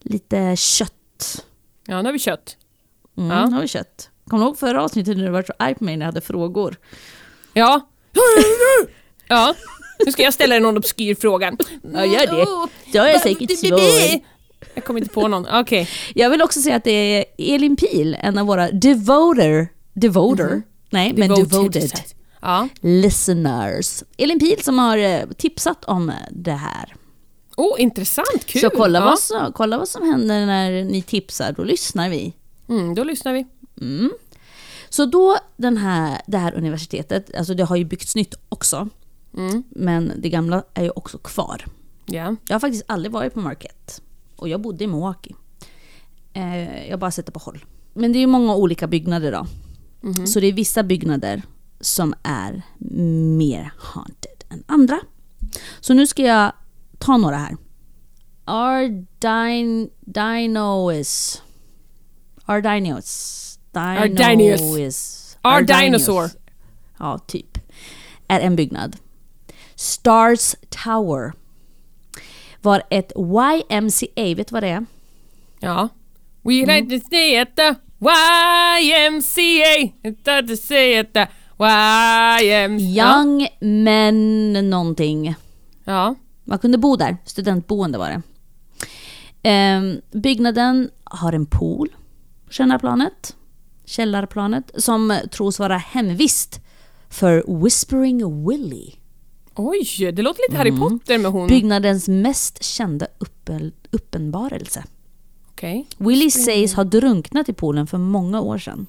lite kött. Ja, nu har vi kött. Mm, Ja. Nu har vi kött. Kommer du ihåg förra avsnittet när du var så arg på mig när jag hade frågor? Ja. Ja. Nu ska jag ställa dig någon obskyr fråga. Ja, gör det. Jag säkert svar. Jag kommer inte på någon. Okej. Jag vill också säga att det är Elin Pil, en av våra devoter, devoter, nej men devoted Ja. listeners. Elin Pil som har eh, tipsat om det här. Oh, intressant. Kul. Så kolla, ja. vad som, kolla vad som händer när ni tipsar, då lyssnar vi. Mm, då lyssnar vi. Så då den här, det här universitetet, alltså det har ju byggts nytt också, Mm. men det gamla är ju också kvar. Ja. Jag har faktiskt aldrig varit på Marquette. Och jag bodde i Milwaukee. Eh, jag bara sett det på håll. Men det är ju många olika byggnader då. Så det är vissa byggnader som är mer haunted än andra. Så nu ska jag ta några här. Ardin, Dinois. Ardinios. Ardinius. Dinois. Our Ardinios. dinosaur. Ja, typ. Är en byggnad. Stars Tower var ett YMCA, vet du vad det är? Ja. Mm. stay at the YMCA. At the YMCA. Young Men någonting. Ja. Man kunde bo där, studentboende var det. Ehm, byggnaden har en pool på källarplanet, källarplanet som tros vara hemvist för Whispering Willie. Oj, det låter lite Harry Mm. Potter med hon. Byggnadens mest kända uppe- uppenbarelse. Okej. Willie sägs ha drunknat i poolen för många år sedan.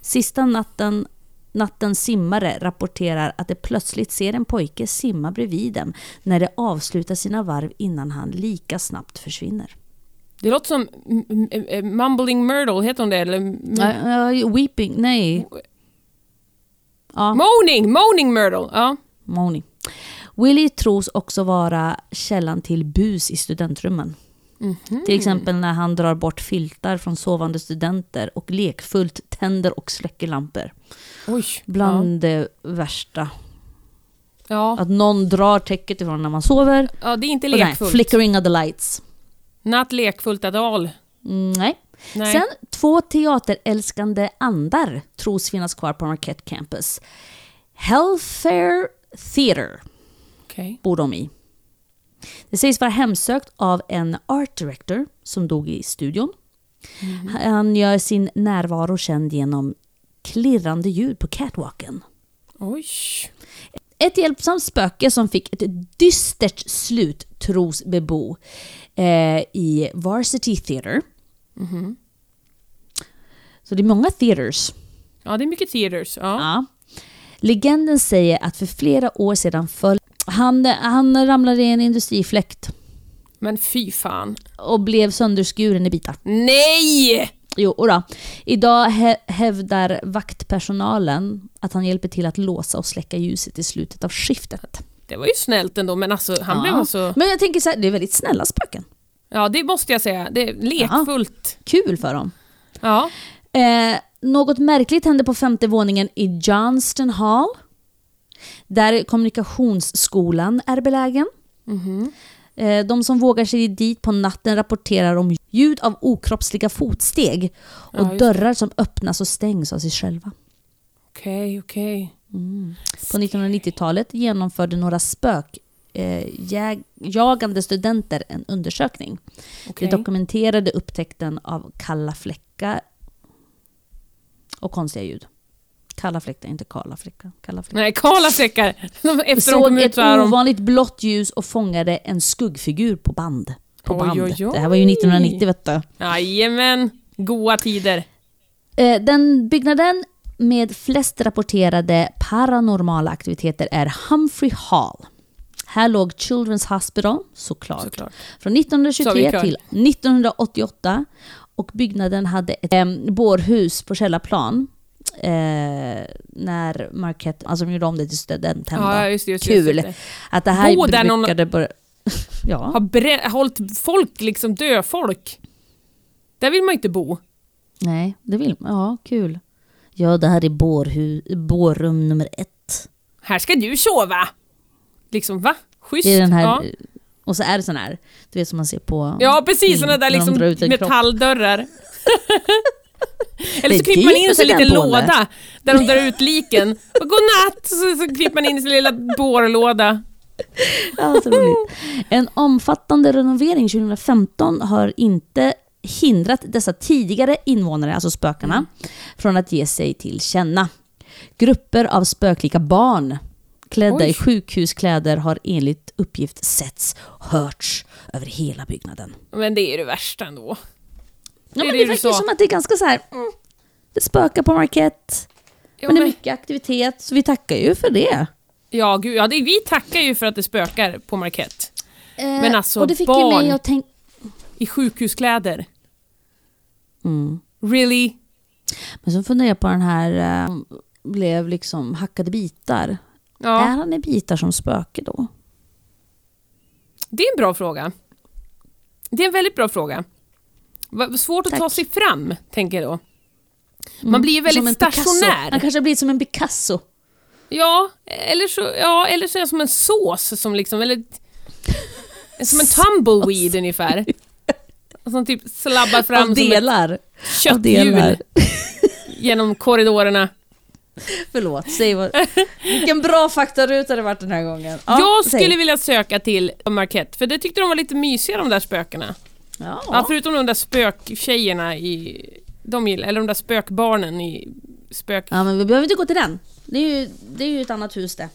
Sista natten, nattens simmare rapporterar att de plötsligt ser en pojke simma bredvid dem när de avslutar sina varv innan han lika snabbt försvinner. Det låter som Mumbling Myrtle, heter hon det? Eller, Ja, ja, weeping, nej. Ja, Moaning! Moaning Myrtle! Ja. Moni. Willie tros också vara källan till bus i studentrummen. Till exempel när han drar bort filtar från sovande studenter och lekfullt tänder och släcker lampor. Oj. Bland det värsta. Ja. Att någon drar täcket ifrån när man sover. ja, det är inte Och nej, lekfullt. flickering of the lights. Not lekfullt at all. Mm, nej. Nej. Sen två teaterälskande andar tros finnas kvar på Marquette Campus. Hellfair Theatre Okej. bor de i. Det sägs vara hemsökt av en art director som dog i studion. Han gör sin närvaro känd genom klirrande ljud på catwalken. Oj. Ett hjälpsamt spöke som fick ett dystert slut tros bebo eh, i Varsity Theatre. Så det är många theaters. Ja, det är mycket theaters. Ja. Ja. Legenden säger att för flera år sedan föll han, han ramlade i en industrifläkt Men fy fan. och blev sönderskuren i bitar. Nej! Jo, då. Idag hä- hävdar vaktpersonalen att han hjälper till att låsa och släcka ljuset i slutet av skiftet. Det var ju snällt ändå, men alltså han Ja. blev alltså... Men jag tänker så här, det är väldigt snälla spöken. Ja, det måste jag säga. Det är lekfullt. Kul för dem. Ja. Eh, något märkligt hände på femte våningen i Johnston Hall. Där kommunikationsskolan är belägen. Eh, de som vågar sig dit på natten rapporterar om ljud av okroppsliga fotsteg och Ja, dörrar som öppnas och stängs av sig själva. Okej, okej. På 1990-talet genomförde några spök eh, jag- jagande studenter en undersökning. Okej. De dokumenterade upptäckten av kalla fläckar och konstiga ljud. Kalla fläckar, inte kala fläckar. Kalla fläckar. Nej, kala fläckar. De- Efter de Såg kom ut ett så de... ovanligt blått ljus och fångade en skuggfigur på band. På Oj, band. oj, oj. Det här var ju 1990 vet du. Jajamän. Goa tider. Eh, Den byggnaden med flest rapporterade paranormala aktiviteter är Humphrey Hall. Här låg Children's Hospital, såklart, Såklart. från Sa vi 1923 kör. till 1988. Och byggnaden hade ett eh, bårhus på källarplan. Eh, när Marquette, alltså de gjorde om det till studenthem. Ja, just. Just Kul. Just. Att det här Bo där någon- brukade börja... ja. Har brä- hållit folk, liksom dö folk. Där vill man inte bo. Nej, det vill man. Ja, kul. Ja, det här är bårhu- bårrum nummer ett. här ska du sova. Liksom va? Schysst. Det är den här, ja. Och så är det sån här, du vet som man ser på ja precis, såna där liksom metalldörrar. Eller så kryper man in i en liten låda där de drar ut liken. Och godnatt! Så, så kryper man in i sin lilla bårlåda. Ja, så roligt. En omfattande renovering 2015 har inte hindrat dessa tidigare invånare, alltså spökarna, från att ge sig till känna. Grupper av spöklika barn klädda Oj. i sjukhuskläder har enligt uppgift setts och hörts över hela byggnaden. Men det är det värsta ändå. Ja, Det men det verkar som att det är ganska så här. Mm, det spökar på Marquette, Ja, men det är men, mycket aktivitet, så vi tackar ju för det. ja, gud, ja det, vi tackar ju för att det spökar på Marquette. Men alltså, Eh, det fick barn. tänka... I sjukhuskläder. Mm. Really? Men så funderar jag på den här, eh, blev liksom hackade bitar. Ja, Är han i bitar som spöke då? det är en bra fråga. Det är en väldigt bra fråga. Svårt att ta Tack. sig fram, tänker jag då. Man blir ju Mm. Som väldigt en Picasso. stationär. Han kanske har blivit som en Picasso. Ja, eller så, ja, eller så är jag som en sås som liksom, eller som en tumbleweed ungefär. Som typ slabbar fram Av som ett delar. Av kötthjul delar. genom korridorerna. Förlåt, säg vad... Vilken bra faktaruta det varit den här gången. Ja, jag säg. skulle vilja söka till Marquette, för det tyckte de var lite mysiga de där spökena. Ja. Ja, förutom de där spöktjejerna i... De gillar, eller de där spökbarnen i spök... ja, men vi behöver inte gå till den. Det är ju, det är ju ett annat hus det.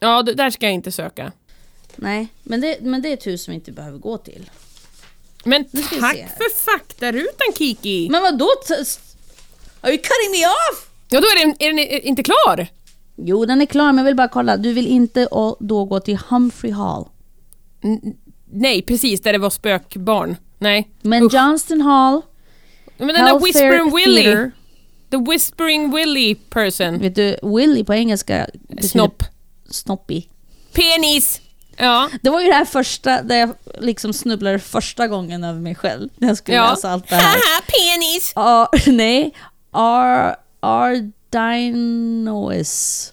Ja, d- där ska jag inte söka. Nej, men det, men det är ett hus som vi inte behöver gå till. Men tack för faktarutan Kiki! Men vad då? Are you cutting me off? Ja, då är den, är den inte klar! Jo, den är klar, men jag vill bara kolla. Du vill inte då gå till Humphrey Hall. Nej, precis, där det var spökbarn. Nej. Men Usch. Johnston Hall, Men den där Whispering Willy, the Whispering Willy person. Vet du, Willy på engelska betyder Snopp. snoppig. Penis! Ja, Det var ju det här första, där jag liksom snubblade första gången över mig själv. När jag skulle ja. läsa allt det här. Haha, penis! Ja, nej. Ar, Ardinois.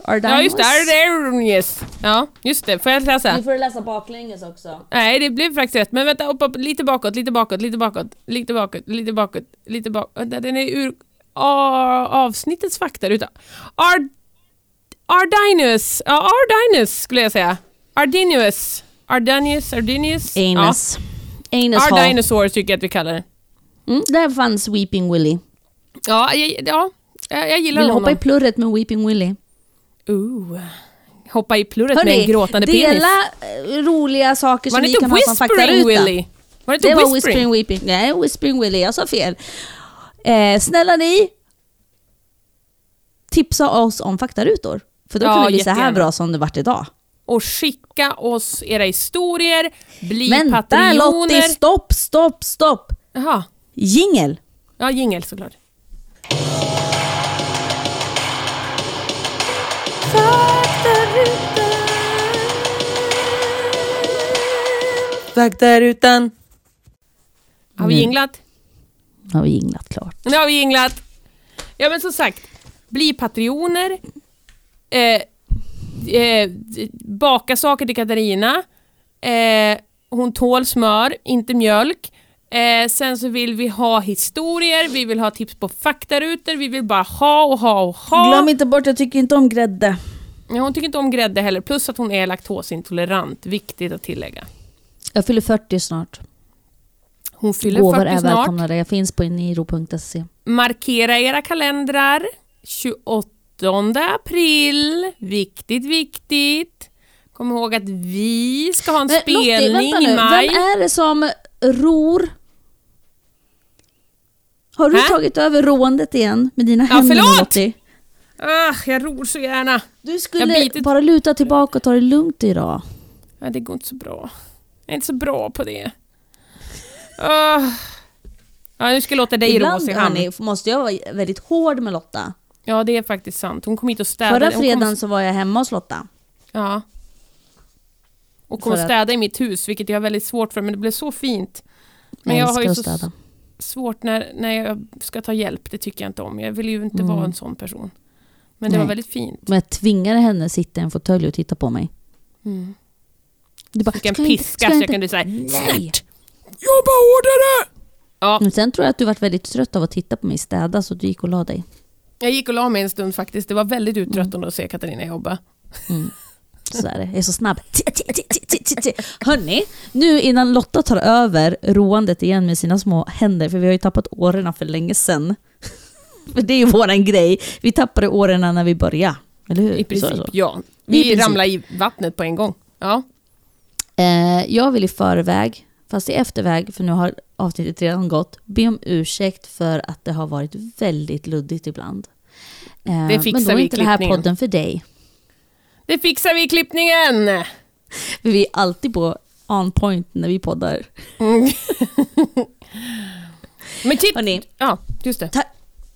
Ardinois. Ja, just det. Ardenius. Ja, just det. Får jag läsa? Nu får du läsa baklänges också. Nej, det blev faktiskt rätt. Men vänta, upp, upp, lite bakåt, lite bakåt, lite bakåt, lite bakåt, lite bakåt, lite bakåt. Vänta, den är ur avsnittets faktaruta. Ard, Ardinus. Ja, Ardinus skulle jag säga. Ardinius. Ardinius, Ardinius. Anus. Anus Ja. Hall. Ardinosaur tycker jag att vi kallar det. Mm, där fanns Weeping Willy. Ja, jag, ja, jag, jag gillar Vill du hoppa i honom. plurret med Weeping Willy? Ooh. Hoppa i plurret med en gråtande penis. dela eh, roliga saker som inte kan ha som Whispering faktaruta. Willy? Var det inte Det var Whispering? Whispering Weeping. Nej, Whispering Willy. Jag sa fel. Eh, snälla ni, tipsa oss om faktarutor. För då Ja, kan det bli så här bra som det vart idag. och skicka oss era historier, bli Vänta patrioner. Lottie, stopp, stopp, stopp! Jaha, Jingel! ja jingel såklart. Faktarutan. Har vi Mm. jinglat? Har vi jinglat klart. Nu har vi jinglat. Ja men som sagt, bli patrioner. Eh, eh, baka saker till Katarina. Eh, hon tål smör, inte mjölk. Eh, sen så vill vi ha historier, vi vill ha tips på faktarutor, vi vill bara ha och ha och ha. Glöm inte bort, jag tycker inte om grädde. Ja, hon tycker inte om grädde heller, plus att hon är laktosintolerant. Viktigt att tillägga. Jag fyller 40 snart. Hon fyller Gåvor 40 är snart. välkomnade. Jag finns på niro.se. Markera era kalendrar. 28 april. Viktigt, viktigt. Kom ihåg att vi ska ha en Men Lottie, spelning vänta i maj. Vem är det som ror? Har du Hä? tagit över råendet igen med dina Ja, händer nu, förlåt! Lottie? Ah, jag ror så gärna. Du Jag skulle bitit- bara luta tillbaka och ta det lugnt idag. Ja, det går inte så bra. Jag är inte så bra på det. Ah. Ja, nu ska jag låta dig roa Ibland sig hörni, måste jag vara väldigt hård med Lotta. Ja, det är faktiskt sant. Hon kom hit och städade. Förra Hon kom- fredagen så var jag hemma hos Lotta. Ja. Och kom För och att- städa i mitt hus, vilket jag har väldigt svårt för, men det blev så fint. Men jag har älskar ju att så städa. Svårt när, när jag ska ta hjälp, det tycker jag inte om. Jag vill ju inte Mm. vara en sån person. Men det var Nej. väldigt fint. Men jag tvingade henne sitta i en fåtölj och titta på mig. Mm. Du bara, Fick en "Ska jag inte- piska ska så jag jag inte-" kunde säga snärt. Jobba hårdare! Ja, Men sen tror jag att du varit väldigt trött av att titta på mig städa så du gick och la dig. jag gick och la mig en stund faktiskt. Det var väldigt uttröttande att se Katarina jobba. Så är det. Jag är så snabb. Hörni, nu innan Lotta tar över roandet igen med sina små händer, för vi har ju tappat åren för länge sedan. För det är ju våran grej. Vi tappade åren när vi började. Eller hur? I Så princip, det så. ja. I Vi princip. ramlade i vattnet på en gång. Ja. Eh, jag vill i förväg, fast i efterväg, för nu har avsnittet redan gått, be om ursäkt för att det har varit väldigt luddigt ibland. Eh, Det fixar men då är vi i inte det här podden för dig. Det fixar vi i klippningen! Vi är alltid på on point när vi poddar. Mm. Men titta! Ja, just det.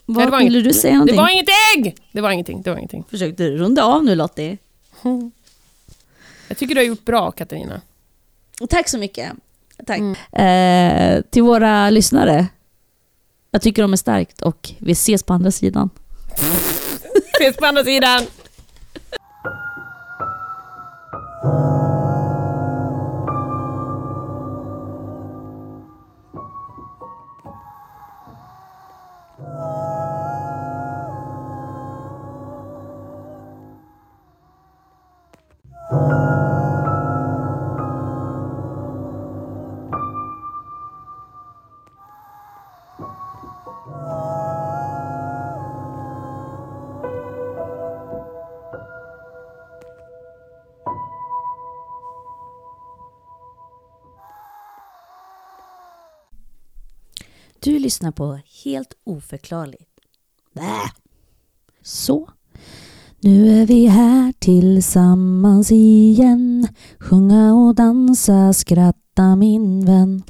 vad det var ville du säga någonting? Det var inget ägg! Det var ingenting, det var ingenting. Försökte du runda av nu Lottie? Jag tycker du har gjort bra Katarina. Tack så mycket. Tack. Mm. Eh, till våra lyssnare. Jag tycker de är starkt och vi ses på andra sidan. Ses på andra sidan! Du lyssnar på Helt oförklarligt. Bäh! Så. Nu är vi här tillsammans igen. Sjunga och dansa, skratta min vän.